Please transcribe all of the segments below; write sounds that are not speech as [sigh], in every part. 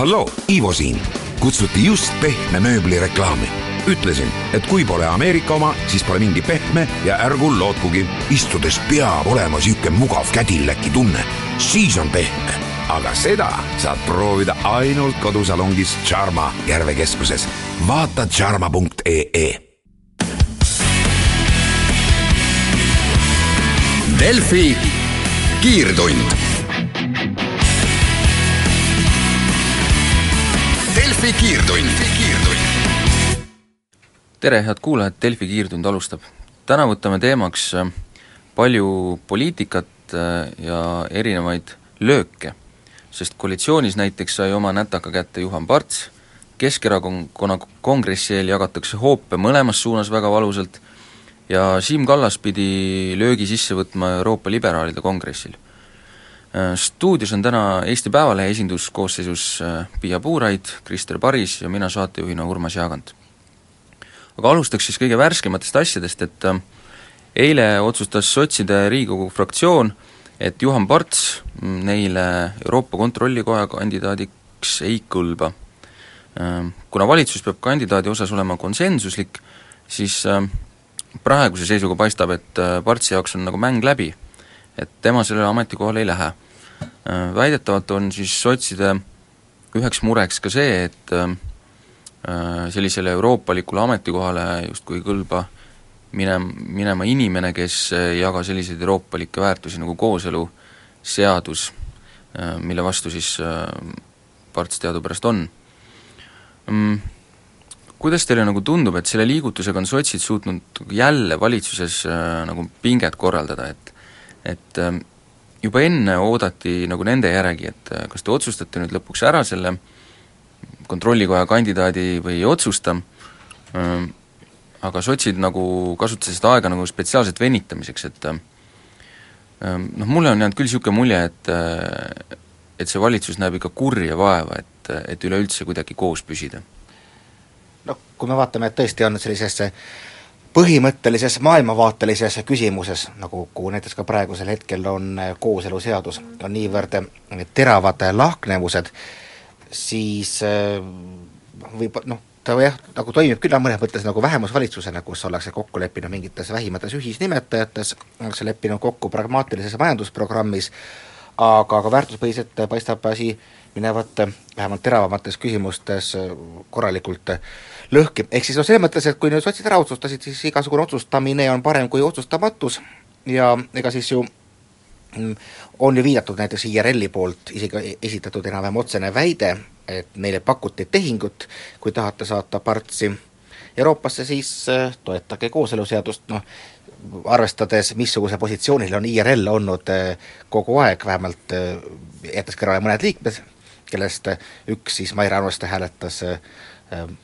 halloo, Ivo siin. kutsuti just pehme mööbli reklaami. ütlesin, et kui pole Ameerika oma, siis pole mingi pehme ja ärgu lootkugi. istudes peab olema sihuke mugav Cadillaci tunne, siis on pehme. aga seda saad proovida ainult kodusalongis Charma Järve keskuses. vaata charma.ee Delfi kiirtund. Delfi kiirtund, tere, head kuulajad, Delfi kiirtund alustab. täna võtame teemaks äh, palju poliitikat äh, ja erinevaid lööke, sest koalitsioonis näiteks sai oma nätaka kätte Juhan Parts, Keskerakonna kongressi eel jagatakse hoope mõlemas suunas väga valusalt ja Siim Kallas pidi löögi sisse võtma Euroopa liberaalide kongressil. Äh, stuudios on täna Eesti Päevalehe esinduskoosseisus äh, Piia Puuraid, Krister Paris ja mina saatejuhina Urmas Jaagant. aga alustaks siis kõige värskematest asjadest, et äh, eile otsustas sotside Riigikogu fraktsioon, et Juhan Parts mm, neile Euroopa Kontrollikoja kandidaadiks ei kõlba. Kuna valitsus peab kandidaadi osas olema konsensuslik, siis praeguse seisuga paistab, et Partsi jaoks on nagu mäng läbi. Et tema sellele ametikohale ei lähe. Äh, väidetavalt on siis sotside üheks mureks ka see, et äh, sellisele euroopalikule ametikohale justkui ei kõlba mine, minema inimene, kes ei jaga selliseid euroopalikke väärtusi nagu kooseluseadus, mille vastu siis Parts teadupärast on mm, kuidas teile nagu tundub, et selle liigutusega on sotsid suutnud jälle valitsuses äh, nagu pinget korraldada, et et äh, juba enne oodati nagu nende järgi, et äh, kas te otsustate nüüd lõpuks ära selle kontrollikoja kandidaadi või ei otsusta äh,, aga sotsid nagu kasutasid seda aega nagu spetsiaalselt venitamiseks, et äh, noh, mulle on jäänud küll niisugune mulje, et äh, et see valitsus näeb ikka kurja vaeva, et, et üleüldse kuidagi koos püsida. Noh, kui me vaatame, et tõesti on sellises põhimõttelises maailmavaatelises küsimuses, nagu kuhu näiteks ka praegusel hetkel on kooseluseadus, on niivõrd teravad lahknevused, siis äh, võib noh, ta jah, nagu toimib küll mõnes mõttes nagu vähemusvalitsusena, kus ollakse kokku leppinud mingites vähimates ühisnimetajates, ollakse leppinud kokku pragmaatilises majandusprogrammis, aga, aga väärtuspõhiselt paistab asi minevat vähemalt teravamates küsimustes korralikult lõhki, ehk siis noh, selles mõttes, et kui nüüd sotsid ära otsustasid, siis igasugune otsustamine on parem kui otsustamatus. Ja ega siis ju mm, on ju viidatud näiteks IRL-i poolt isegi esitatud enam-vähem otsene väide, et neile pakuti tehingut, kui tahate saata Partsi Euroopasse, siis äh, toetage kooseluseadust, noh, arvestades, missuguse positsioonil on IRL olnud äh, kogu aeg, vähemalt äh, jättes kõrvale mõned liikmed, kellest üks siis Maire Aunaste hääletas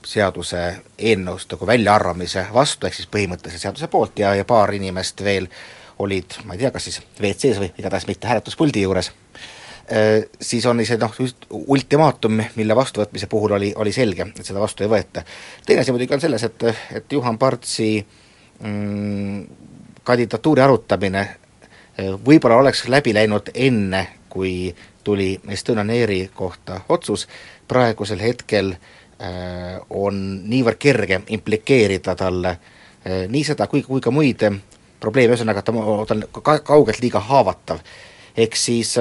seaduse eelnõust nagu väljaarvamise vastu, ehk siis põhimõtteliselt seaduse poolt ja, ja paar inimest veel olid, ma ei tea, kas siis WC-s või igatahes mitte hääletuspuldi juures, äh, siis on see noh, ultimaatum, mille vastuvõtmise puhul oli, oli selge, et seda vastu ei võeta. teine asi muidugi on selles, et, et Juhan Partsi mm, kandidatuuri arutamine äh, võib-olla oleks läbi läinud enne, kui tuli Estonian Airi kohta otsus, praegusel hetkel Äh, on niivõrd kerge implikeerida talle äh, nii seda kui, kui ka muid äh, probleeme, ühesõnaga ta on ka kaugelt liiga haavatav. ehk siis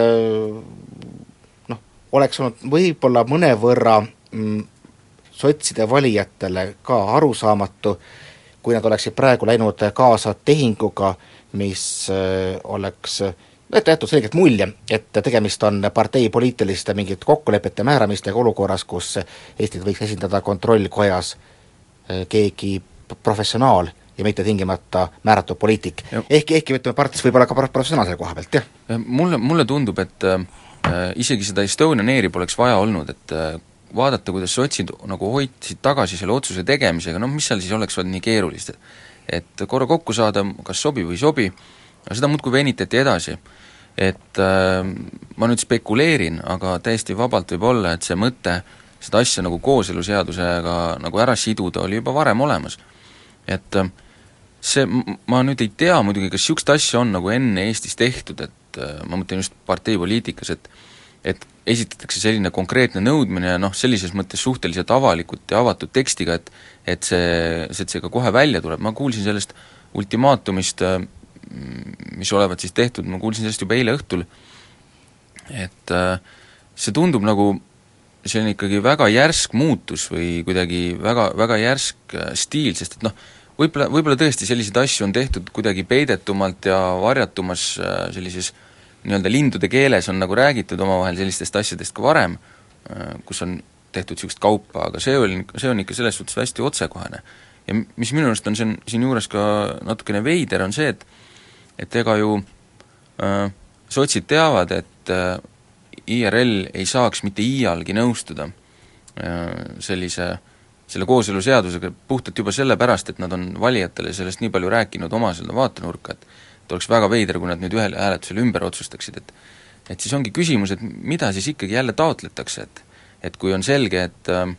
noh, oleks olnud võib-olla mõnevõrra mm, sotside valijatele ka arusaamatu, kui nad oleksid praegu läinud kaasa tehinguga, mis oleks äh, et jäetud selgelt mulje, et tegemist on partei poliitiliste mingite kokkulepete määramistega olukorras, kus Eestit võiks esindada kontrollkojas eh, keegi professionaal ja mitte tingimata määratud poliitik. ehkki, ehkki ütleme, Parts võib olla ka professionaal selle koha pealt, jah. mulle, mulle tundub, et äh, isegi seda Estonian Airi poleks vaja olnud, et äh, vaadata, kuidas sotsid nagu hoidsid tagasi selle otsuse tegemisega, noh mis seal siis oleks olnud nii keerulist, et korra kokku saada, kas sobib või ei sobi, aga seda muudkui venitati edasi et äh, ma nüüd spekuleerin, aga täiesti vabalt võib olla, et see mõte seda asja nagu kooseluseadusega nagu ära siduda oli juba varem olemas. et äh, see, ma nüüd ei tea muidugi, kas niisugust asja on nagu enne Eestis tehtud, et äh, ma mõtlen just parteipoliitikas, et et esitatakse selline konkreetne nõudmine ja noh, sellises mõttes suhteliselt avalikult ja avatud tekstiga, et et see, et see ka kohe välja tuleb, ma kuulsin sellest ultimaatumist, mis olevat siis tehtud, ma kuulsin sellest juba eile õhtul, et see tundub nagu selline ikkagi väga järsk muutus või kuidagi väga, väga järsk stiil, sest et noh, võib-olla, võib-olla tõesti selliseid asju on tehtud kuidagi peidetumalt ja varjatumas sellises äh, nii-öelda lindude keeles on nagu räägitud omavahel sellistest asjadest ka varem, äh, kus on tehtud niisugust kaupa, aga see oli, see on ikka selles suhtes hästi otsekohene. ja mis minu arust on siin, siinjuures ka natukene veider, on see, et et ega ju äh, sotsid teavad, et äh, IRL ei saaks mitte iialgi nõustuda äh, sellise selle kooseluseadusega puhtalt juba sellepärast, et nad on valijatele sellest nii palju rääkinud oma seda vaatenurka, et et oleks väga veider, kui nad nüüd ühel hääletusel ümber otsustaksid, et et siis ongi küsimus, et mida siis ikkagi jälle taotletakse, et et kui on selge, et äh,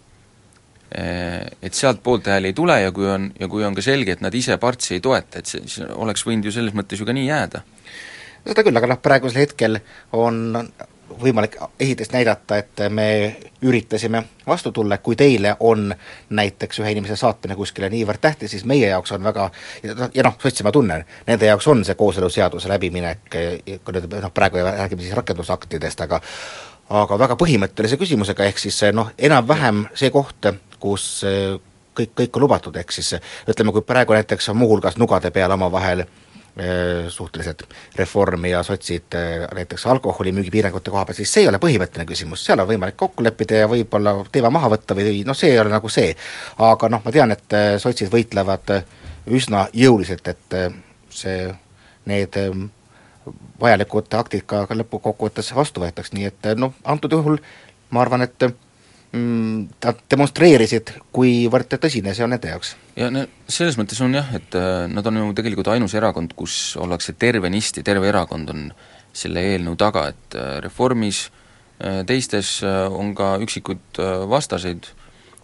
et sealt poolthääli ei tule ja kui on, ja kui on ka selge, et nad ise partsi ei toeta, et siis oleks võinud ju selles mõttes ju ka nii jääda. seda küll, aga noh, praegusel hetkel on võimalik esiteks näidata, et me üritasime vastu tulla, kui teile on näiteks ühe inimese saatmine kuskile niivõrd tähtis, siis meie jaoks on väga ja noh, sotsi ma tunnen, nende jaoks on see kooseluseaduse läbiminek, kui nüüd noh, praegu räägime siis rakendusaktidest, aga aga väga põhimõttelise küsimusega, ehk siis noh, enam-vähem see koht, kus kõik, kõik on lubatud, ehk siis ütleme, kui praegu näiteks muuhulgas nugade peal omavahel Äh, suhteliselt Reformi ja sotsid näiteks alkoholimüügi piirangute koha pealt, siis see ei ole põhimõtteline küsimus, seal on võimalik kokku leppida ja võib-olla teema maha võtta või noh, see ei ole nagu see. aga noh, ma tean, et sotsid võitlevad üsna jõuliselt, et see, need vajalikud aktid ka lõpukokkuvõttes vastu võetaks, nii et noh, antud juhul ma arvan, et Mm, nad demonstreerisid, kuivõrd tõsine see on nende jaoks. ja no selles mõttes on jah, et äh, nad on ju tegelikult ainus erakond, kus ollakse tervenisti, terve erakond on selle eelnõu taga, et äh, Reformis, äh, teistes on ka üksikud vastaseid,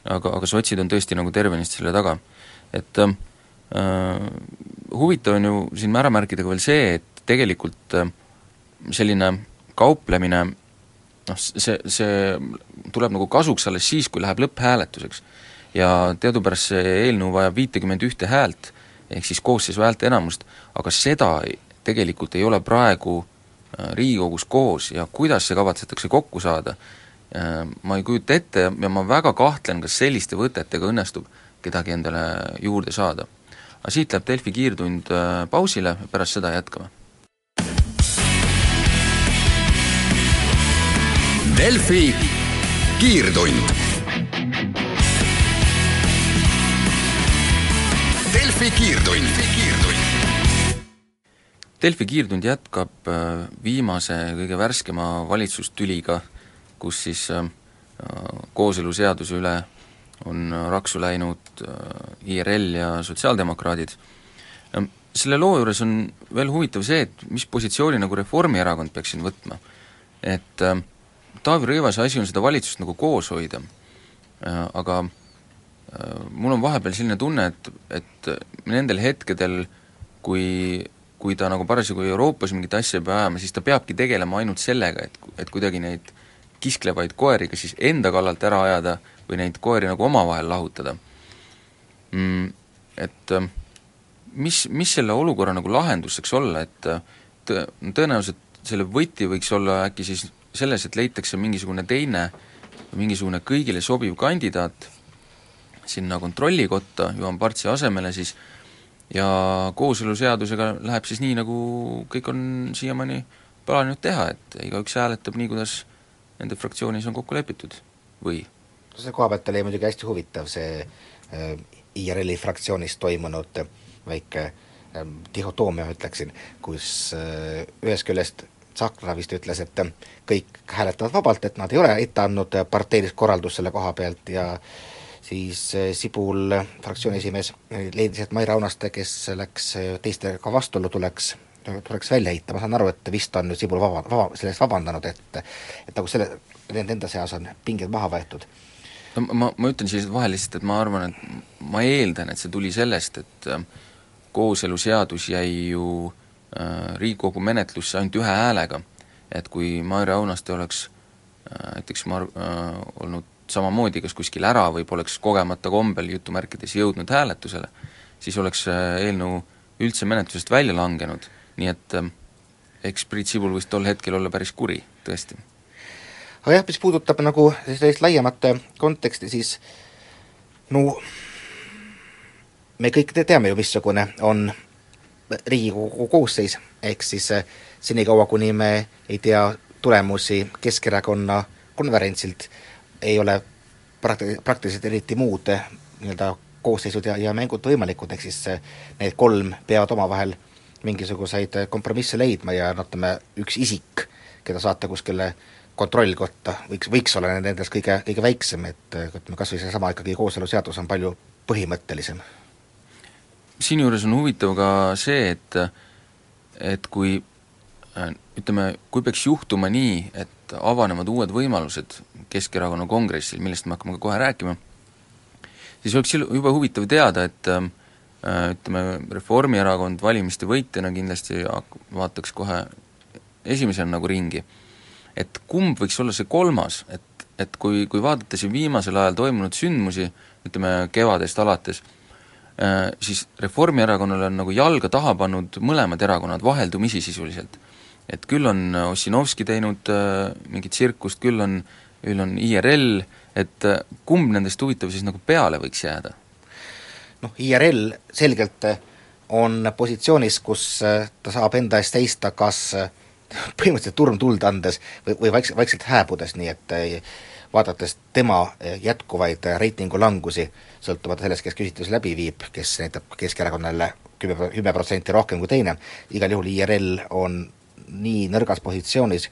aga, aga sotsid on tõesti nagu tervenisti selle taga. et äh, huvitav on ju siin ära märkida ka veel see, et tegelikult selline kauplemine noh, see, see tuleb nagu kasuks alles siis, kui läheb lõpphääletuseks. ja teadupärast see eelnõu vajab viitekümmet ühte häält, ehk siis koosseisu häälteenamust, aga seda tegelikult ei ole praegu äh, Riigikogus koos ja kuidas see kavatsetakse kokku saada, äh, ma ei kujuta ette ja ma väga kahtlen, kas selliste võtetega õnnestub kedagi endale juurde saada. aga siit läheb Delfi kiirtund äh, pausile, pärast seda jätkame Delfi kiirtund. Delfi kiirtund. Delfi kiirtund jätkab äh, viimase, kõige värskema valitsustüliga, kus siis äh, kooseluseaduse üle on raksu läinud äh, IRL ja sotsiaaldemokraadid. Selle loo juures on veel huvitav see, et mis positsiooni nagu Reformierakond peaks siin võtma. et äh, Taavi Rõivase asi on seda valitsust nagu koos hoida, äh, aga äh, mul on vahepeal selline tunne, et, et nendel hetkedel, kui, kui ta nagu parasjagu Euroopas mingit asja ei pea ajama, siis ta peabki tegelema ainult sellega, et, et kuidagi neid kisklevaid koeri kas siis enda kallalt ära ajada või neid koeri nagu omavahel lahutada mm,. Et äh, mis, mis selle olukorra nagu lahendus saaks olla, et tõ-, tõenäoliselt selle võti võiks olla äkki siis selles, et leitakse mingisugune teine, mingisugune kõigile sobiv kandidaat sinna kontrollikotta Juhan Partsi asemele siis ja kooseluseadusega läheb siis nii, nagu kõik on siiamaani plaaninud teha, et igaüks hääletab nii, kuidas nende fraktsioonis on kokku lepitud, või? selle koha pealt oli muidugi hästi huvitav see äh, IRL-i fraktsioonis toimunud väike äh, dihhotoomia, ütleksin, kus äh, ühest küljest Tsahkna vist ütles, et kõik hääletavad vabalt, et nad ei ole ette andnud parteilist korraldust selle koha pealt ja siis eh, Sibul, fraktsiooni esimees, leidis, et Mai Raunaste, kes läks teistega vastuollu, tuleks, tuleks välja heita, ma saan aru, et vist on nüüd Sibul vaba, vaba, selle eest vabandanud, et et nagu selle, nende enda seas on pinged maha võetud. no ma, ma ütlen siis vahele lihtsalt, et ma arvan, et ma eeldan, et see tuli sellest, et äh, kooseluseadus jäi ju äh, Riigikogu menetlusse ainult ühe häälega. et kui Maire Aunaste oleks näiteks ma äh, olnud samamoodi kas kuskil ära või poleks kogemata kombel jutumärkides jõudnud hääletusele, siis oleks see eelnõu üldse menetlusest välja langenud, nii et äh, eks Priit Sibul võis tol hetkel olla päris kuri, tõesti. aga jah, mis puudutab nagu sellist laiemat konteksti, siis no me kõik te teame ju, missugune on Riigikogu koosseis, ehk siis eh, senikaua, kuni me ei tea tulemusi Keskerakonna konverentsilt, ei ole prakti-, praktiliselt eriti muud eh, nii-öelda koosseisud ja, ja mängud võimalikud, ehk siis eh, need kolm peavad omavahel mingisuguseid kompromisse leidma ja noh, ütleme, üks isik, keda saata kuskile kontrollkotta, võiks, võiks olla nendest kõige, kõige väiksem, et ütleme, kas või seesama ikkagi kooseluseadus on palju põhimõttelisem. Siinjuures on huvitav ka see, et et kui ütleme, kui peaks juhtuma nii, et avanevad uued võimalused Keskerakonna kongressil, millest me hakkame ka kohe rääkima, siis oleks juba huvitav teada, et äh, Äh, ütleme, Reformierakond valimiste võitjana kindlasti vaataks kohe esimesena nagu ringi. et kumb võiks olla see kolmas, et, et kui, kui vaadata siin viimasel ajal toimunud sündmusi, ütleme kevadest alates, äh, siis Reformierakonnale on nagu jalga taha pannud mõlemad erakonnad vaheldumisi sisuliselt. et küll on Ossinovski teinud äh, mingit tsirkust, küll on, küll on IRL, et kumb nendest huvitav siis nagu peale võiks jääda noh, IRL selgelt on positsioonis, kus ta saab enda eest seista kas [laughs] põhimõtteliselt turm tuld andes või, või vaikselt, vaikselt hääbudes, nii et vaadates tema jätkuvaid reitingu langusi, sõltumata sellest, kes küsitlusi läbi viib, kes näitab Keskerakonnale kümme, kümme protsenti rohkem kui teine, igal juhul IRL on nii nõrgas positsioonis,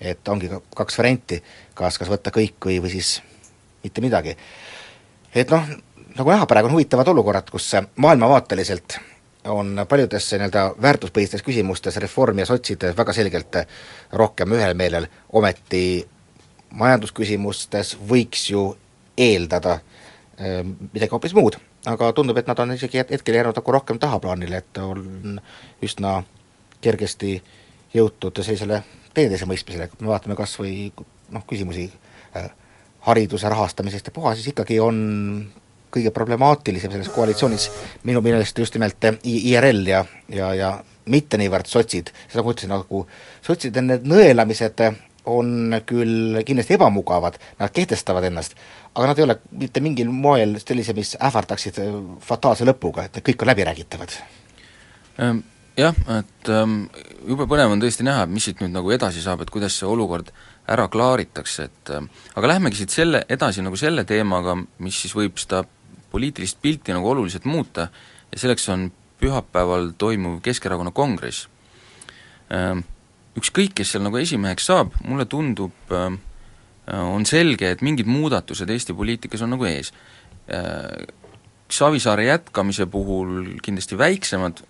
et ongi kaks varianti, kas, kas võtta kõik või, või siis mitte midagi. et noh, nagu näha, praegu on huvitavad olukorrad, kus maailmavaateliselt on paljudes nii-öelda väärtuspõhistes küsimustes Reform ja sotsid väga selgelt rohkem ühel meelel, ometi majandusküsimustes võiks ju eeldada midagi hoopis muud, aga tundub, et nad on isegi hetkel jäänud nagu rohkem tahaplaanile, et on üsna kergesti jõutud sellisele teineteise mõistmisele, kui me vaatame kas või noh, küsimusi hariduse rahastamisest ja puha, siis ikkagi on kõige problemaatilisem selles koalitsioonis minu meelest just nimelt IRL ja, ja, ja mitte niivõrd sotsid, seda ma ütlesin, nagu sotside need nõelamised on küll kindlasti ebamugavad, nad kehtestavad ennast, aga nad ei ole mitte mingil moel sellise, mis ähvardaksid eh, fataalse lõpuga, et need kõik on läbiräägitavad. Ehm, jah, et ähm, jube põnev on tõesti näha, mis siit nüüd nagu edasi saab, et kuidas see olukord ära klaaritakse, et äh, aga lähmegi siit selle, edasi nagu selle teemaga, mis siis võib seda poliitilist pilti nagu oluliselt muuta ja selleks on pühapäeval toimuv Keskerakonna kongress. Ükskõik, kes seal nagu esimeheks saab, mulle tundub, ehm, on selge, et mingid muudatused Eesti poliitikas on nagu ees. Ehm, Savisaare jätkamise puhul kindlasti väiksemad,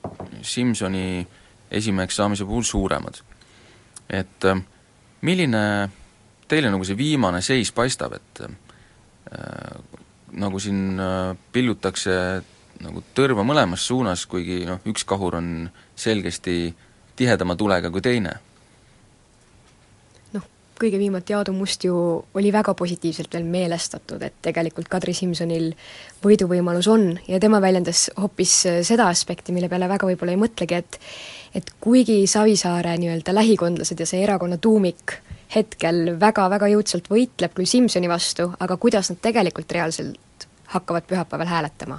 Simsoni esimeheks saamise puhul suuremad. et milline teile nagu see viimane seis paistab, et nagu siin äh, pillutakse nagu tõrva mõlemas suunas, kuigi noh, üks kahur on selgesti tihedama tulega kui teine. Kõige viimati Aadu Must ju oli väga positiivselt veel meelestatud, et tegelikult Kadri Simsonil võiduvõimalus on ja tema väljendas hoopis seda aspekti, mille peale väga võib-olla ei mõtlegi, et et kuigi Savisaare nii-öelda lähikondlased ja see erakonna tuumik hetkel väga-väga jõudsalt võitleb küll Simsoni vastu, aga kuidas nad tegelikult reaalselt hakkavad pühapäeval hääletama.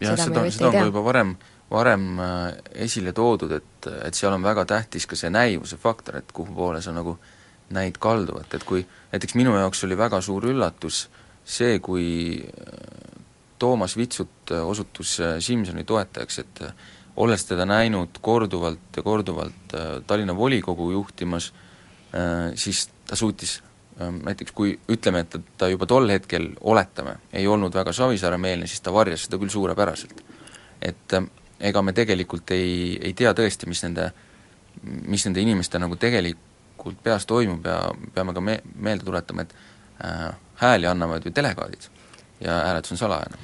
jah, seda, seda, on ka juba varem, varem äh, esile toodud, et, et seal on väga tähtis ka see näivuse faktor, et kuhu poole sa nagu näid kalduvat, et kui näiteks minu jaoks oli väga suur üllatus see, kui äh, Toomas Vitsut äh, osutus Simsoni toetajaks, et olles teda näinud korduvalt ja korduvalt Tallinna volikogu juhtimas, siis ta suutis näiteks kui ütleme, et ta juba tol hetkel, oletame, ei olnud väga Savisaare-meelne, siis ta varjas seda küll suurepäraselt. et ega me tegelikult ei, ei tea tõesti, mis nende, mis nende inimeste nagu tegelikult peas toimub ja peame ka me-, meelde tuletama, et äh, hääli annavad ju delegaadid ja hääletus on salajane.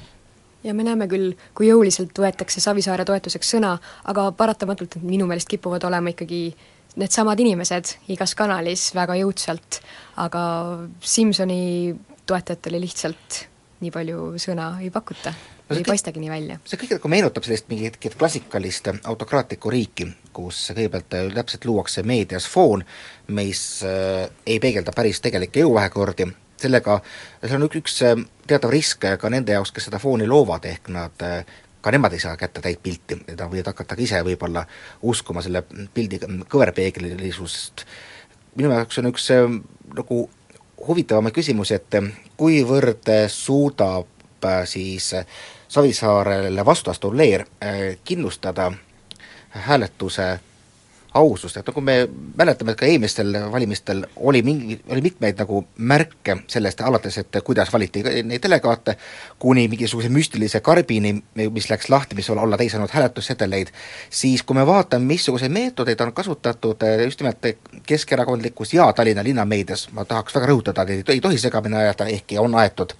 Ja me näeme küll, kui jõuliselt võetakse Savisaare toetuseks sõna, aga paratamatult minu meelest kipuvad olema ikkagi needsamad inimesed igas kanalis väga jõudsalt, aga Simsoni toetajatele lihtsalt nii palju sõna ei pakuta no ei paistagi nii välja. see kõik nagu meenutab sellist mingit klassikalist autokraatlikku riiki, kus kõigepealt äh, täpselt luuakse meedias foon, mis äh, ei peegelda päris tegelikke jõuvahekordi, sellega, seal on üks, üks äh, teatav risk ka nende jaoks, kes seda fooni loovad, ehk nad ka nemad ei saa kätte täit pilti, nad võivad hakata ka ise võib-olla uskuma selle pildi kõverpeeglilisust. minu jaoks on üks nagu huvitavamaid küsimusi, et kuivõrd suudab siis Savisaarele vastu astuv leer kindlustada hääletuse ausust, et nagu me mäletame, et ka eelmistel valimistel oli mingi, oli mitmeid nagu märke sellest, alates, et kuidas valiti neid delegaate, kuni mingisuguse müstilise karbini, mis läks lahti, mis olla täis ainult hääletussedeleid, siis kui me vaatame, missuguseid meetodeid on kasutatud äh, just nimelt keskerakondlikus ja Tallinna linnameedias, ma tahaks väga rõhutada, et ei tohi segamini ajada, ehkki on aetud,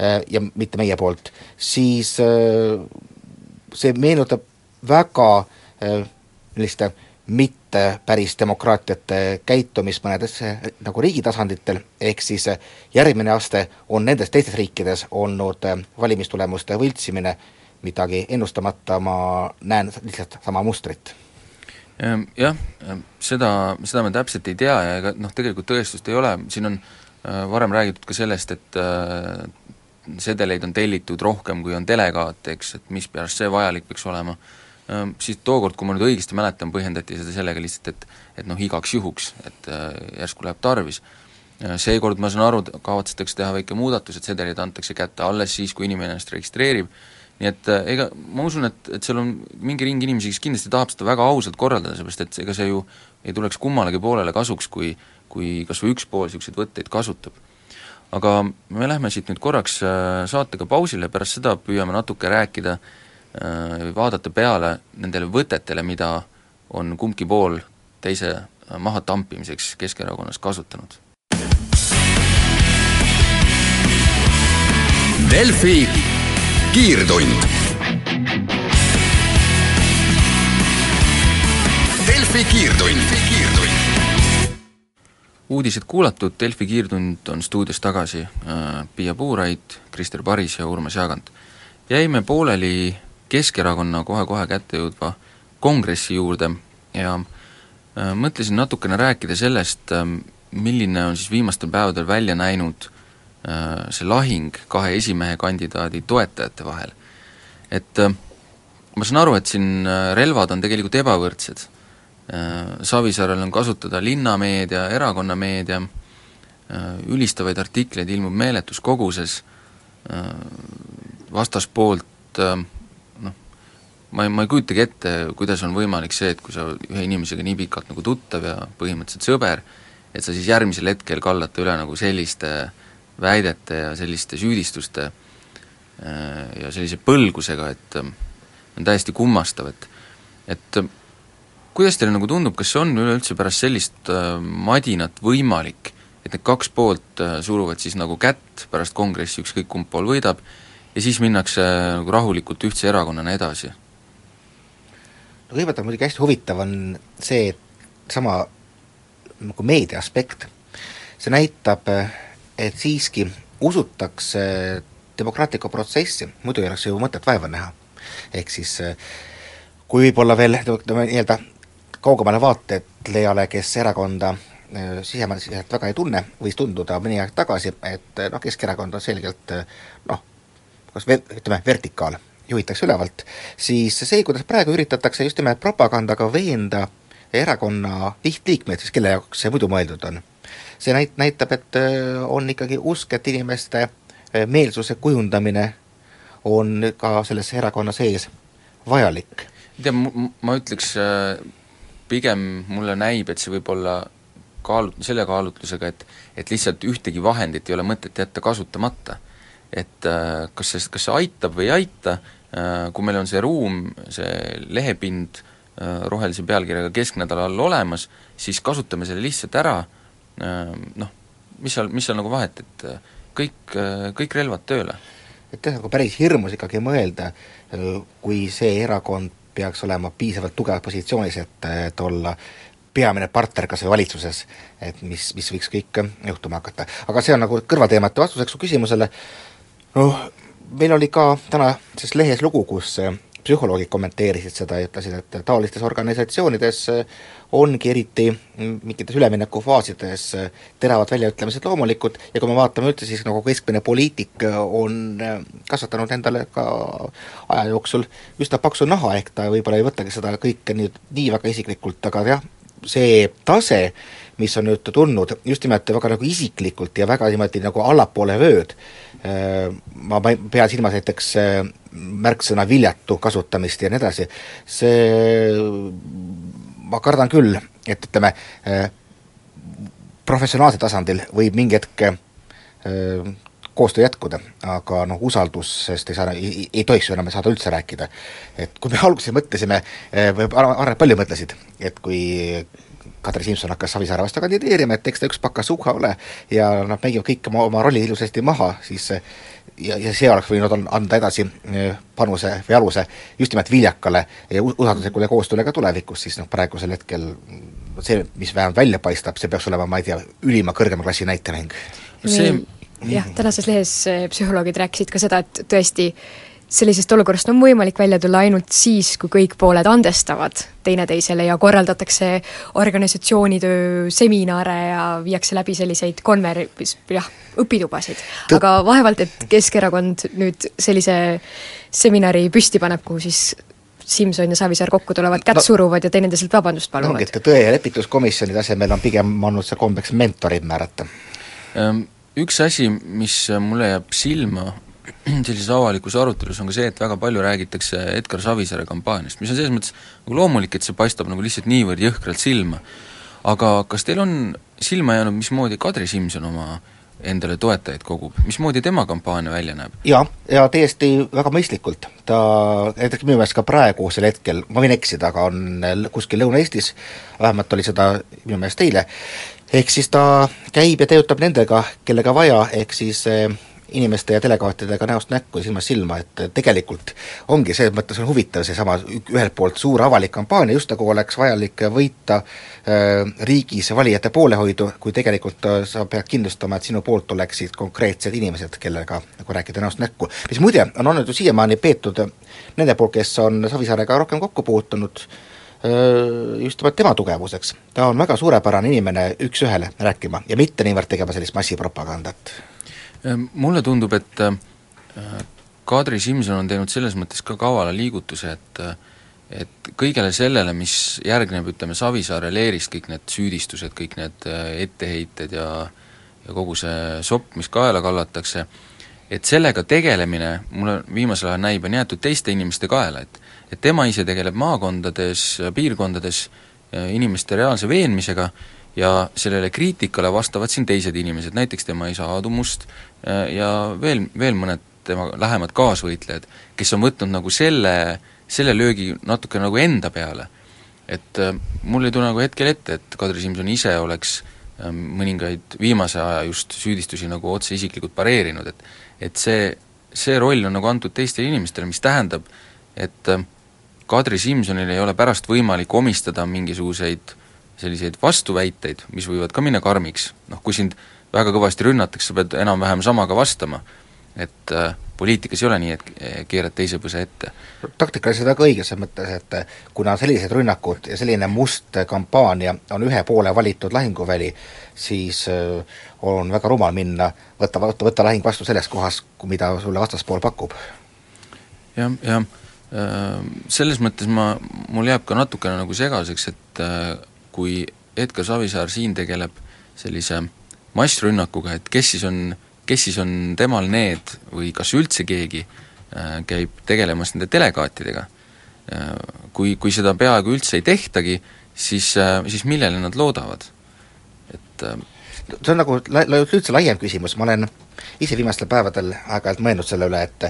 Äh, ja mitte meie poolt, siis äh, see meenutab väga selliste äh, mitte päris demokraatiate käitumist mõnedes nagu riigi tasanditel, ehk siis järgmine aste on nendes teistes riikides olnud valimistulemuste võltsimine, midagi ennustamata ma näen lihtsalt sama mustrit. Ehm, jah, ehm, seda, seda me täpselt ei tea ja ega noh, tegelikult tõestust ei ole, siin on varem räägitud ka sellest, et sedeleid on tellitud rohkem, kui on delegaate, eks, et mispärast see vajalik peaks olema, siis tookord, kui ma nüüd õigesti mäletan, põhjendati seda sellega lihtsalt, et et noh, igaks juhuks, et järsku läheb tarvis. Seekord ma saan aru, kavatsetakse teha väike muudatus, et sedelid antakse kätte alles siis, kui inimene ennast registreerib, nii et ega ma usun, et, et seal on mingi ring inimesi, kes kindlasti tahab seda väga ausalt korraldada, seepärast et ega see ju ei tuleks kummalegi poolele kasuks, kui kui kas või üks pool niisuguseid võtteid kasutab aga me lähme siit nüüd korraks äh, saatega pausile, pärast seda püüame natuke rääkida äh, vaadata peale nendele võtetele, mida on kumbki pool teise äh, mahatampimiseks Keskerakonnas kasutanud. Delfi kiirtund. Delfi kiirtund, kiirtund uudised kuulatud, Delfi kiirtund on stuudios tagasi äh,, Piia Puuraid, Krister Paris ja Urmas Jaagant. jäime pooleli Keskerakonna kohe-kohe kätte jõudva kongressi juurde ja äh, mõtlesin natukene rääkida sellest äh,, milline on siis viimastel päevadel välja näinud äh, see lahing kahe esimehe kandidaadi toetajate vahel. et ma saan aru, et siin relvad on tegelikult ebavõrdsed Savisaarel on kasutada linnameedia, erakonnameedia, ülistavaid artikleid ilmub meeletus koguses, vastaspoolt ma ei, ma ei kujutagi ette, kuidas on võimalik see, et kui sa ühe inimesega nii pikalt nagu tuttav ja põhimõtteliselt sõber, et sa siis järgmisel hetkel kallad ta üle nagu selliste väidete ja selliste süüdistuste ja sellise põlgusega, et on täiesti kummastav, et et kuidas teile nagu tundub, kas on üleüldse pärast sellist äh, madinat võimalik, et need kaks poolt äh, suruvad siis nagu kätt pärast kongressi, ükskõik kumb pool võidab, ja siis minnakse äh, nagu rahulikult ühtse erakonnana edasi? Kõigepealt on muidugi hästi huvitav, on see, sama nagu meedia aspekt, see näitab, et siiski usutakse demokraatlikku protsessi, muidu ei oleks ju mõtet vaeva näha. ehk siis kui võib-olla veel ütleme nii-öelda kaugemale vaatlejale, kes erakonda äh, sisemaaliselt väga ei tunne, võis tunduda mõni aeg tagasi, et noh, Keskerakond on selgelt noh, kas ve-, ütleme, vertikaal, juhitakse ülevalt, siis see, kuidas praegu üritatakse just nimelt propagandaga veenda erakonna lihtliikmeid, siis kelle jaoks see muidu mõeldud on, see näit-, näitab, et on ikkagi usk, et inimeste meelsuse kujundamine on ka selles erakonna sees vajalik. tead, ma ütleks pigem mulle näib, et see võib olla kaalu-, selle kaalutlusega, et et lihtsalt ühtegi vahendit ei ole mõtet jätta kasutamata. Et äh, kas see, kas see aitab või ei aita äh,, kui meil on see ruum, see lehepind äh, rohelise pealkirjaga kesknädala all olemas, siis kasutame selle lihtsalt ära äh,, noh, mis seal, mis seal nagu vahet, et äh, kõik äh,, kõik relvad tööle. et jah, nagu päris hirmus ikkagi mõelda, kui see erakond peaks olema piisavalt tugevas positsioonis, et, et olla peamine partner kas või valitsuses, et mis, mis võiks kõik juhtuma hakata. aga see on nagu kõrvateemate vastuseks su küsimusele, noh, meil oli ka täna selles lehes lugu, kus psühholoogid kommenteerisid seda ja ütlesid, et taolistes organisatsioonides ongi eriti mingites üleminekufaasides teravad väljaütlemised loomulikud ja kui me vaatame üldse, siis nagu keskmine poliitik on kasvatanud endale ka aja jooksul üsna paksu naha, ehk ta võib-olla ei võtagi seda kõike nüüd nii väga isiklikult, aga jah, see tase, mis on nüüd tulnud just nimelt väga nagu isiklikult ja väga niimoodi nagu allapoole vööd, ma pean silmas näiteks märksõna viljatu kasutamist ja nii edasi, see ma kardan küll, et ütleme, äh, professionaalsel tasandil võib mingi hetk äh, koostöö jätkuda, aga noh, usaldusest ei saa, ei, ei tohiks ju enam saada üldse rääkida. et kui me [laughs] alguses mõtlesime, äh, või arvan, et paljud mõtlesid, et kui Kadri Simson hakkas Savisaare vastu kandideerima, et eks ta üks pakas uhha ole ja nad mängivad kõik oma, oma rollid ilusasti maha, siis ja, ja see oleks võinud on, anda edasi eh, panuse või aluse just nimelt viljakale ja usalduslikule koostööle ka tulevikus, siis noh, praegusel hetkel see, mis vähemalt välja paistab, see peaks olema, ma ei tea, ülima kõrgema klassi näitemäng. see jah, tänases lehes eh, psühholoogid rääkisid ka seda, et tõesti sellisest olukorrast on võimalik välja tulla ainult siis, kui kõik pooled andestavad teineteisele ja korraldatakse organisatsioonitöö seminare ja viiakse läbi selliseid konver-, jah, õpitubasid. aga vaevalt, et Keskerakond nüüd sellise seminari püsti paneb, kuhu siis Simson ja Savisaar kokku tulevad, kätt no, suruvad ja teineteiselt vabandust paluvad. et tõe- ja lepituskomisjoni tasemel on pigem olnud see kombeks mentorid määrata. Üks asi, mis mulle jääb silma sellises avalikus arutelus on ka see, et väga palju räägitakse Edgar Savisaare kampaaniast, mis on selles mõttes nagu loomulik, et see paistab nagu lihtsalt niivõrd jõhkralt silma. aga kas teil on silma jäänud, mismoodi Kadri Simson oma endale toetajaid kogub, mismoodi tema kampaania välja näeb? jaa, ja täiesti väga mõistlikult, ta näiteks minu meelest ka praegusel hetkel, ma võin eksida, aga on kuskil Lõuna-Eestis, vähemalt oli seda minu meelest eile, ehk siis ta käib ja töötab nendega, kellega vaja, ehk siis eh, inimeste ja delegaatidega näost näkku ja silmast silma, et tegelikult ongi selles mõttes on huvitav seesama ühelt poolt suur avalik kampaania, just nagu oleks vajalik võita äh, riigis valijate poolehoidu, kui tegelikult äh, sa pead kindlustama, et sinu poolt oleksid konkreetsed inimesed, kellega nagu rääkida näost näkku. mis muide, on olnud ju siiamaani peetud nende poolt, kes on Savisaarega rohkem kokku puutunud, äh, just nimelt tema tugevuseks. ta on väga suurepärane inimene üks-ühele rääkima ja mitte niivõrd tegema sellist massipropagandat mulle tundub, et Kadri Simson on teinud selles mõttes ka kavala liigutuse, et et kõigele sellele, mis järgneb, ütleme, Savisaare leerist, kõik need süüdistused, kõik need etteheited ja ja kogu see sopp, mis kaela kallatakse, et sellega tegelemine, mulle viimasel ajal näib, on jäetud teiste inimeste kaela, et et tema ise tegeleb maakondades, piirkondades inimeste reaalse veenmisega ja sellele kriitikale vastavad siin teised inimesed, näiteks tema isa Aadu Must Äh, ja veel, veel mõned tema lähemad kaasvõitlejad, kes on võtnud nagu selle, selle löögi natuke nagu enda peale. et äh, mul ei tule nagu hetkel ette, et Kadri Simson ise oleks äh, mõningaid viimase aja just süüdistusi nagu otse isiklikult pareerinud, et et see, see roll on nagu antud teistele inimestele, mis tähendab, et äh, Kadri Simsonil ei ole pärast võimalik omistada mingisuguseid selliseid vastuväiteid, mis võivad ka minna karmiks, noh kui sind väga kõvasti rünnatakse, sa pead enam-vähem samaga vastama. et äh, poliitikas ei ole nii, et keerad teise põse ette. taktikaliselt väga õige selles mõttes, et äh, kuna sellised rünnakud ja selline must kampaania on ühe poole valitud lahinguväli, siis äh, on väga rumal minna, võtta, võtta, võtta lahing vastu selles kohas, mida sulle vastaspool pakub. jah, jah, äh, selles mõttes ma, mul jääb ka natukene nagu segaseks, et kui Edgar Savisaar siin tegeleb sellise massrünnakuga, et kes siis on, kes siis on temal need või kas üldse keegi äh, käib tegelemas nende delegaatidega. Äh, kui, kui seda peaaegu üldse ei tehtagi, siis, äh, siis millele nad loodavad? et see on nagu la-, üldse laiem küsimus, ma olen ise viimastel päevadel aeg-ajalt mõelnud selle üle, et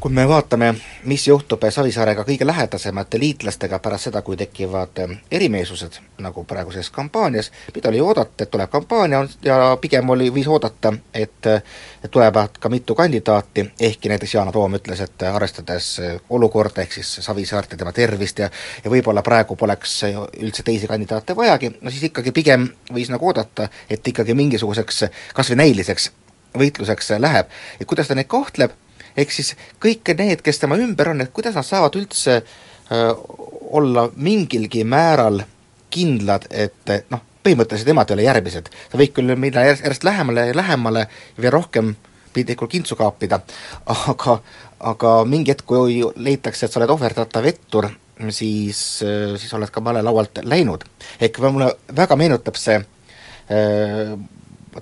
kui me vaatame, mis juhtub Savisaarega kõige lähedasemate liitlastega pärast seda, kui tekivad ähm, erimeelsused, nagu praeguses kampaanias, mida oli oodata, et tuleb kampaania ja pigem oli, võis oodata, et et tulevad ka mitu kandidaati, ehkki näiteks Yana Toom ütles, et arvestades äh, olukorda, ehk siis Savisaart ja tema tervist ja ja võib-olla praegu poleks üldse teisi kandidaate vajagi, no siis ikkagi pigem võis nagu oodata, et ikkagi mingisuguseks kas või näiliseks võitluseks läheb, et kuidas ta neid kohtleb, ehk siis kõik need, kes tema ümber on, et kuidas nad saavad üldse öö, olla mingilgi määral kindlad, et noh, põhimõtteliselt nemad ei ole järgmised. sa võid küll minna järjest, järjest lähemale ja lähemale ja veel rohkem piltlikult kintsu kaapida, aga aga mingi hetk, kui leitakse, et sa oled ohverdatav ettur, siis, siis oled ka vale laualt läinud. ehk mulle väga meenutab see äh,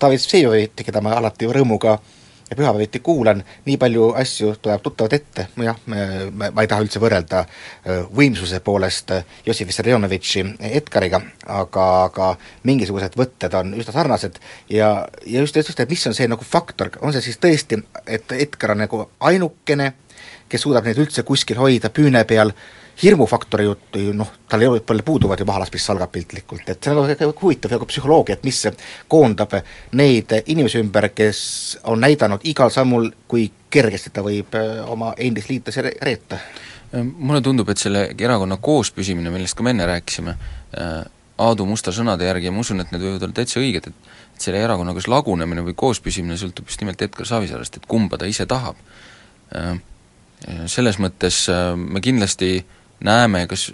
David Vsejovitti, keda ma alati rõõmuga äh, ja pühapäeviti kuulan, nii palju asju tuleb tuttavad ette, jah, ma ei taha üldse võrrelda võimsuse poolest Jossif Vissarionovitši Edgariga, aga, aga mingisugused võtted on üsna sarnased. Ja, ja just, just, et mis on see nagu faktor, on see siis tõesti, et Edgar on nagu ainukene, kes suudab neid üldse kuskil hoida püüne peal, hirmufaktori juttu ju noh, tal ei ole, palju puuduvad ju mahalaspistsalgad piltlikult, et see on väga huvitav nagu psühholoogia, et mis koondab neid inimesi ümber, kes on näidanud igal sammul, kui kergesti ta võib äh, oma endist liitlasi reeta. Äh, mulle tundub, et selle erakonna koospüsimine, millest ka me enne rääkisime, äh, Aadu Musta sõnade järgi ja ma usun, et need võivad olla täitsa õiged, et et selle erakonna kas lagunemine või koospüsimine sõltub just nimelt Edgar Savisaarest, et kumba ta ise tahab. Selles mõttes me kindlasti äh, näeme kas,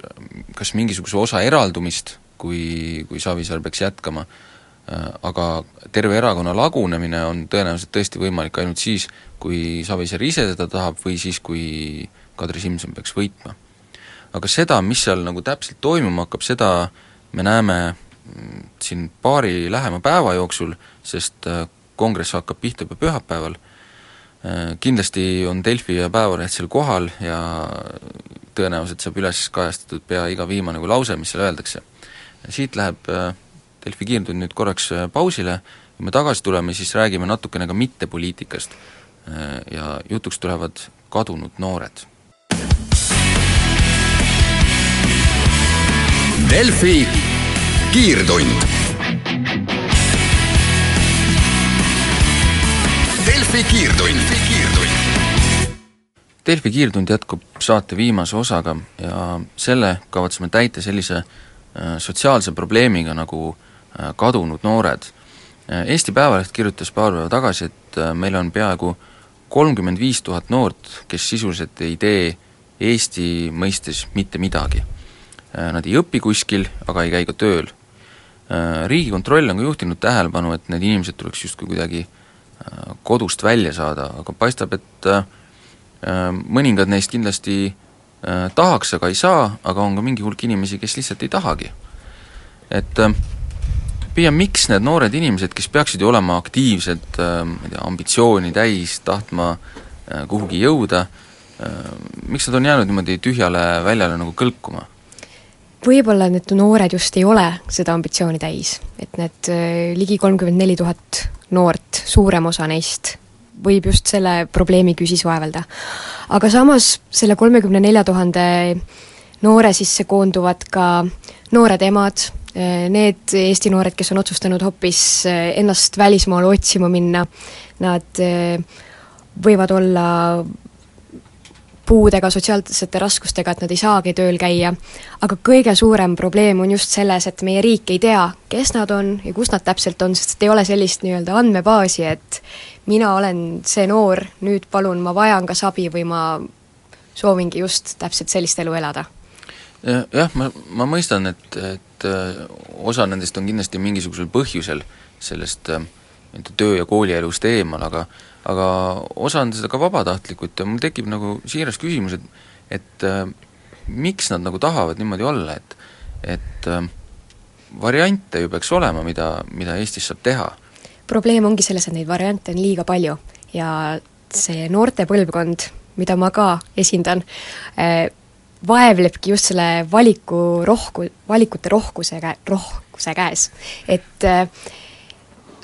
kas mingisuguse osa eraldumist, kui, kui Savisaar peaks jätkama, äh, aga terve erakonna lagunemine on tõenäoliselt tõesti võimalik ainult siis, kui Savisaar ise seda tahab või siis, kui Kadri Simson peaks võitma. aga seda, mis seal nagu täpselt toimuma hakkab, seda me näeme mm, siin paari lähema päeva jooksul, sest äh, kongress hakkab pihta juba pühapäeval, äh, kindlasti on Delfi ja Päevaleht seal kohal ja tõenäoliselt saab üles kajastatud pea iga viimane kui lause, mis seal öeldakse. siit läheb äh, Delfi kiirtund nüüd korraks äh, pausile, kui me tagasi tuleme, siis räägime natukene ka mittepoliitikast äh, ja jutuks tulevad kadunud noored. Delfi kiirtund. Delfi kiirtund, kiirtund Delfi kiirtund jätkub saate viimase osaga ja selle kavatseme täita sellise äh, sotsiaalse probleemiga nagu äh, kadunud noored. Äh, Eesti Päevaleht kirjutas paar päeva tagasi, et meil on peaaegu kolmkümmend viis tuhat noort, kes sisuliselt ei tee Eesti mõistes mitte midagi. Nad ei õpi kuskil, aga ei käi ka tööl. Riigikontroll on ka juhtinud tähelepanu, et need inimesed tuleks justkui kuidagi kodust välja saada, aga paistab, et äh, mõningad neist kindlasti äh, tahaks, aga ei saa, aga on ka mingi hulk inimesi, kes lihtsalt ei tahagi. et äh, pigem miks need noored inimesed, kes peaksid ju olema aktiivsed, ma ei tea, ambitsiooni täis, tahtma kuhugi jõuda, miks nad on jäänud niimoodi tühjale väljale nagu kõlkuma? võib-olla need noored just ei ole seda ambitsiooni täis, et need ligi kolmkümmend neli tuhat noort, suurem osa neist võib just selle probleemi küsis vaevelda. aga samas selle kolmekümne nelja tuhande noore sisse koonduvad ka noored emad, need Eesti noored, kes on otsustanud hoopis ennast välismaale otsima minna, nad võivad olla puudega, sotsiaalsete raskustega, et nad ei saagi tööl käia, aga kõige suurem probleem on just selles, et meie riik ei tea, kes nad on ja kus nad täpselt on, sest ei ole sellist nii-öelda andmebaasi, et mina olen see noor, nüüd palun, ma vajan kas abi või ma soovingi just täpselt sellist elu elada. jah, ma, ma mõistan, et, et äh, osa nendest on kindlasti mingisugusel põhjusel sellest äh, nii-öelda töö- ja koolielust eemal, aga aga osa on seda ka vabatahtlikult ja mul tekib nagu siiras küsimus, et et äh, miks nad nagu tahavad niimoodi olla, et et äh, variante ju peaks olema, mida, mida Eestis saab teha probleem ongi selles, et neid variante on liiga palju ja see noorte põlvkond, mida ma ka esindan eh,, vaevlebki just selle valiku rohku, valikute rohkuse kä-, rohkuse käes. et eh,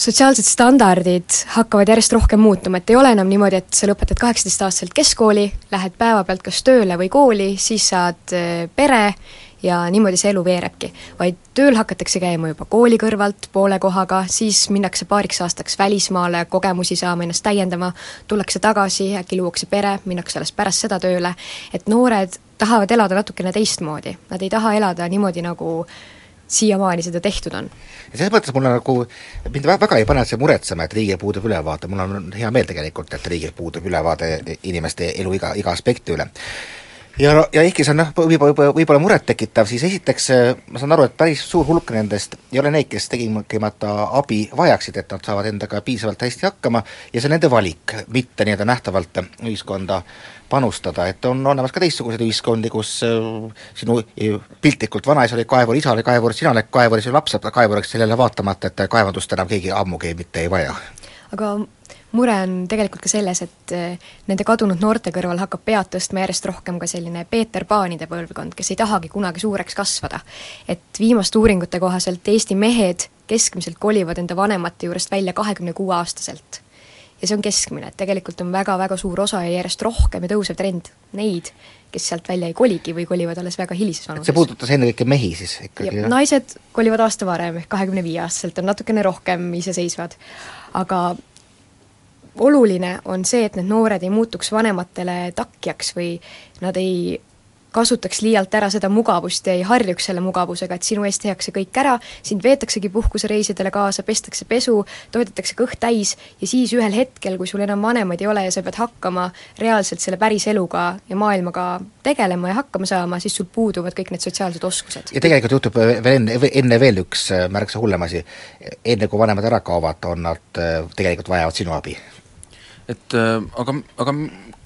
sotsiaalsed standardid hakkavad järjest rohkem muutuma, et ei ole enam niimoodi, et sa lõpetad kaheksateistaastaselt keskkooli, lähed päevapealt kas tööle või kooli, siis saad äh, pere ja niimoodi see elu veerebki. vaid tööl hakatakse käima juba kooli kõrvalt poole kohaga, siis minnakse paariks aastaks välismaale kogemusi saama, ennast täiendama, tullakse tagasi, äkki luuakse pere, minnakse alles pärast seda tööle, et noored tahavad elada natukene teistmoodi, nad ei taha elada niimoodi, nagu siiamaani seda tehtud on. ja selles mõttes mul nagu, mind väga ei pane see muretsema, et riigil puudub ülevaade, mul on hea meel tegelikult, et riigil puudub ülevaade inimeste elu iga, iga aspekti üle ja, ja ehkki see on noh, võib-olla, võib-olla, võib-olla murettekitav, siis esiteks ma saan aru, et päris suur hulk nendest ei ole neid, kes tegimata abi vajaksid, et nad saavad endaga piisavalt hästi hakkama ja see on nende valik, mitte nii-öelda nähtavalt ühiskonda panustada, et on olemas ka teistsuguseid ühiskondi, kus äh, sinu piltlikult vanaisa oli kaevur, isa oli kaevur, sina oled kaevur ja sinu laps saab kaevuriks, sellele vaatamata, et kaevandust enam keegi ammugi mitte ei vaja. aga mure on tegelikult ka selles, et äh, nende kadunud noorte kõrval hakkab pead tõstma järjest rohkem ka selline Peeter Paanide põlvkond, kes ei tahagi kunagi suureks kasvada. et viimaste uuringute kohaselt Eesti mehed keskmiselt kolivad enda vanemate juurest välja kahekümne kuue aastaselt ja see on keskmine, et tegelikult on väga-väga suur osa ja järjest rohkem ja tõusev trend neid, kes sealt välja ei koligi või kolivad alles väga hilises vanuses. see puudutas ennekõike mehi siis ikkagi? naised kolivad aasta varem, ehk kahekümne viie aastaselt, on natukene rohkem iseseisvad. aga oluline on see, et need noored ei muutuks vanematele takjaks või nad ei kasutaks liialt ära seda mugavust ja ei harjuks selle mugavusega, et sinu eest tehakse kõik ära, sind veetaksegi puhkusereisidele kaasa, pestakse pesu, toidetakse kõht täis ja siis ühel hetkel, kui sul enam vanemaid ei ole ja sa pead hakkama reaalselt selle päris eluga ja maailmaga tegelema ja hakkama saama, siis sul puuduvad kõik need sotsiaalsed oskused. ja tegelikult juhtub veel enne, enne veel üks äh, märksa hullem asi, enne kui vanemad ära kaovad, on nad, äh, tegelikult vajavad sinu abi. Et äh, aga, aga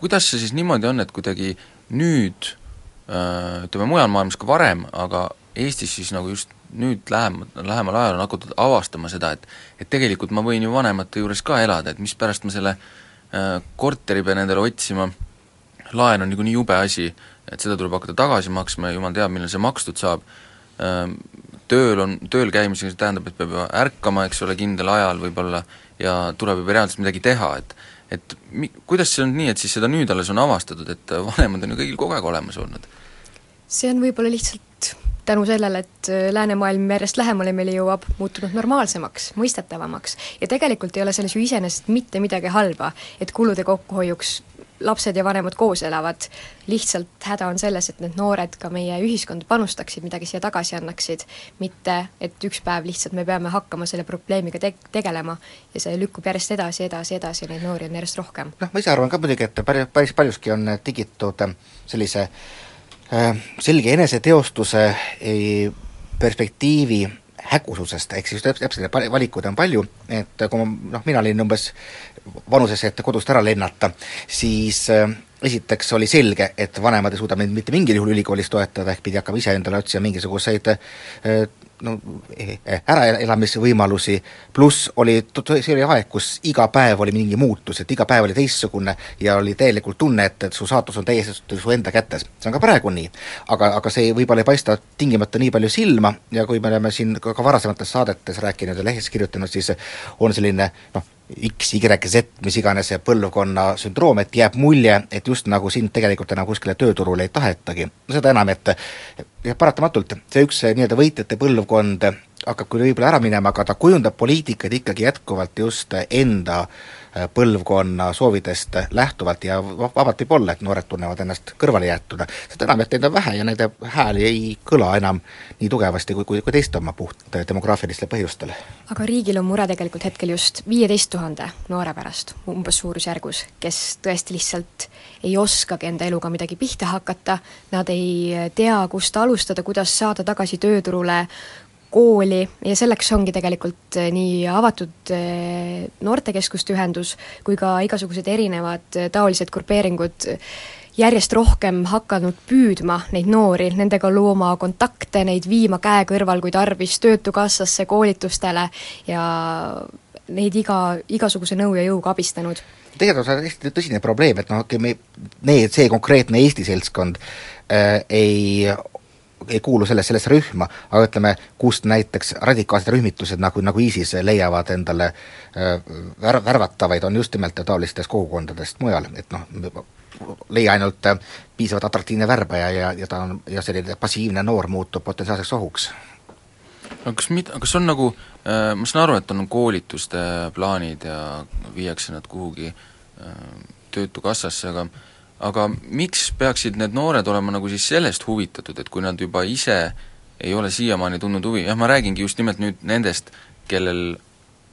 kuidas see siis niimoodi on, et kuidagi nüüd Äh, ütleme, mujal maailmas ka varem, aga Eestis siis nagu just nüüd lähem-, lähemal ajal on hakatud avastama seda, et et tegelikult ma võin ju vanemate juures ka elada, et mispärast ma selle äh, korteri pean endale otsima, laen on niikuinii jube asi, et seda tuleb hakata tagasi maksma ja jumal teab, millal see makstud saab. Äh,, tööl on, tööl käimisega see tähendab, et peab ju ärkama, eks ole, kindlal ajal võib-olla ja tuleb juba reaalselt midagi teha, et et mi-, kuidas see on nii, et siis seda nüüd alles on avastatud, et vanemad on ju kõigil kogu aeg olemas olnud? see on võib-olla lihtsalt tänu sellele, et äh, läänemaailm järjest lähemale meile jõuab, muutunud normaalsemaks, mõistetavamaks. ja tegelikult ei ole selles ju iseenesest mitte midagi halba, et kulude kokkuhoiuks lapsed ja vanemad koos elavad, lihtsalt häda on selles, et need noored ka meie ühiskonda panustaksid, midagi siia tagasi annaksid, mitte et üks päev lihtsalt me peame hakkama selle probleemiga te-, tegelema ja see lükkub järjest edasi, edasi, edasi ja neid noori on järjest rohkem. noh, ma ise arvan ka muidugi, et päris, päris paljuski on tingitud sellise äh, selge eneseteostuse perspektiivi hägususest, ehk siis täpselt, valikuid on palju, et kui ma, noh, mina olin umbes vanuses, et kodust ära lennata, siis äh, esiteks oli selge, et vanemad ei suuda mind mitte mingil juhul ülikoolis toetada, ehk pidi hakkama ise endale otsima mingisuguseid äh, no eh, eh, äraelamisvõimalusi, pluss oli, see oli aeg, kus iga päev oli mingi muutus, et iga päev oli teistsugune ja oli täielikult tunne, et, et su saatus on täiesti su enda kätes. see on ka praegu nii. aga, aga see võib-olla ei paista tingimata nii palju silma ja kui me oleme siin ka varasemates saadetes rääkinud ja lehes kirjutanud, siis on selline noh, X, Y, Z, mis iganes see põlvkonna sündroom, et jääb mulje, et just nagu sind tegelikult enam kuskile tööturule ei tahetagi. no seda enam, et jah, paratamatult see üks nii-öelda võitjate põlvkond hakkab küll võib-olla ära minema, aga ta kujundab poliitikat ikkagi jätkuvalt just enda äh, põlvkonna soovidest lähtuvalt ja vabalt võib olla, et noored tunnevad ennast kõrvalejäetuna. seda enam, et neid on vähe ja nende hääl ei kõla enam nii tugevasti kui, kui, kui teiste oma puht demograafilistel põhjustel. aga riigil on mure tegelikult hetkel just viieteist tuhande noore pärast, umbes suurusjärgus, kes tõesti lihtsalt ei oskagi enda eluga midagi pihta hakata, nad ei tea, kust alustada, kuidas saada tagasi tööturule, kooli ja selleks ongi tegelikult eh, nii avatud eh, noortekeskuste ühendus kui ka igasugused erinevad eh, taolised grupeeringud järjest rohkem hakanud püüdma neid noori, nendega looma kontakte, neid viima käe kõrval, kui tarvis, Töötukassasse, koolitustele ja neid iga, igasuguse nõu ja jõuga abistanud. Tegelikult on hästi tõsine probleem, et noh, me, need, see konkreetne Eesti seltskond äh, ei ei kuulu selles, sellesse rühma, aga ütleme, kust näiteks radikaalsed rühmitused nagu, nagu ISIS leiavad endale vär-, värvatavaid, on just nimelt taolistest kogukondadest mujal, et noh, leia ainult piisavalt atraktiivne värbaja ja, ja ta on, ja selline passiivne noor muutub potentsiaalseks ohuks. No kas mit-, kas on nagu äh,, ma saan aru, et on koolituste plaanid ja viiakse nad kuhugi äh, Töötukassasse, aga aga miks peaksid need noored olema nagu siis sellest huvitatud, et kui nad juba ise ei ole siiamaani tundnud huvi, jah, ma räägingi just nimelt nüüd nendest, kellel,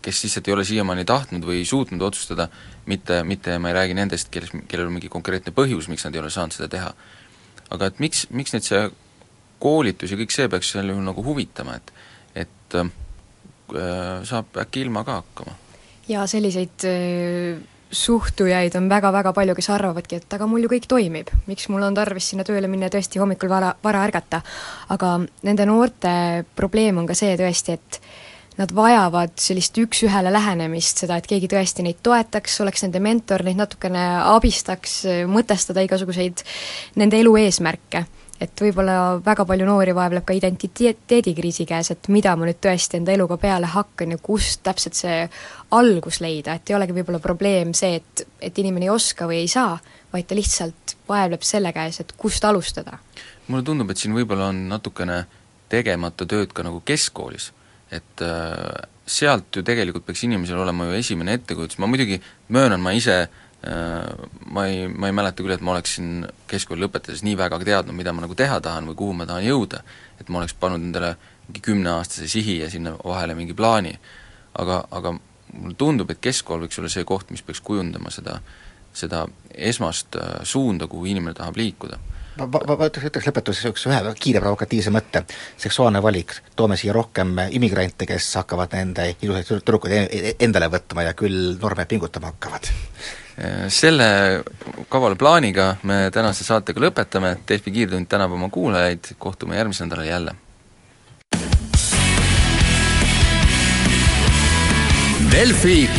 kes lihtsalt ei ole siiamaani tahtnud või suutnud otsustada, mitte, mitte ma ei räägi nendest, kelles, kellel on mingi konkreetne põhjus, miks nad ei ole saanud seda teha. aga et miks, miks neid see koolitus ja kõik see peaks sel juhul nagu huvitama, et et äh, saab äkki ilma ka hakkama? jaa, selliseid äh, suhtujaid on väga-väga palju, kes arvavadki, et aga mul ju kõik toimib, miks mul on tarvis sinna tööle minna ja tõesti hommikul vara, vara ärgata. aga nende noorte probleem on ka see tõesti, et nad vajavad sellist üks-ühele lähenemist, seda, et keegi tõesti neid toetaks, oleks nende mentor, neid natukene abistaks, mõtestada igasuguseid nende elu eesmärke et võib-olla väga palju noori vaevleb ka identiteedikriisi käes, et mida ma nüüd tõesti enda eluga peale hakkan ja kust täpselt see algus leida, et ei olegi võib-olla probleem see, et, et inimene ei oska või ei saa, vaid ta lihtsalt vaevleb selle käes, et kust alustada. mulle tundub, et siin võib-olla on natukene tegemata tööd ka nagu keskkoolis, et äh, sealt ju tegelikult peaks inimesel olema ju esimene ettekujutus, ma muidugi möönan, ma ise äh, ma ei, ma ei mäleta küll, et ma oleksin keskkooli lõpetades nii väga teadnud, mida ma nagu teha tahan või kuhu ma tahan jõuda, et ma oleks pannud endale mingi kümneaastase sihi ja sinna vahele mingi plaani. aga, aga mulle tundub, et keskkool võiks olla see koht, mis peaks kujundama seda, seda esmast äh, suunda, kuhu inimene tahab liikuda ütleks, ütleks lõpetuseks üks ühe kiire provokatiivse mõtte, seksuaalne valik, toome siia rohkem immigrante, kes hakkavad nende ilusaid tüdrukuid e-, e-, endale võtma ja küll norme pingutama hakkavad. Selle kavala plaaniga me tänase saatega lõpetame, Delfi kiirtund tänab oma kuulajaid, kohtume järgmisel nädalal jälle. Delfi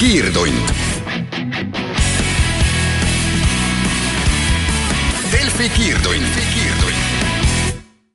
kiirtund. Delfi kiirtund, kiirtund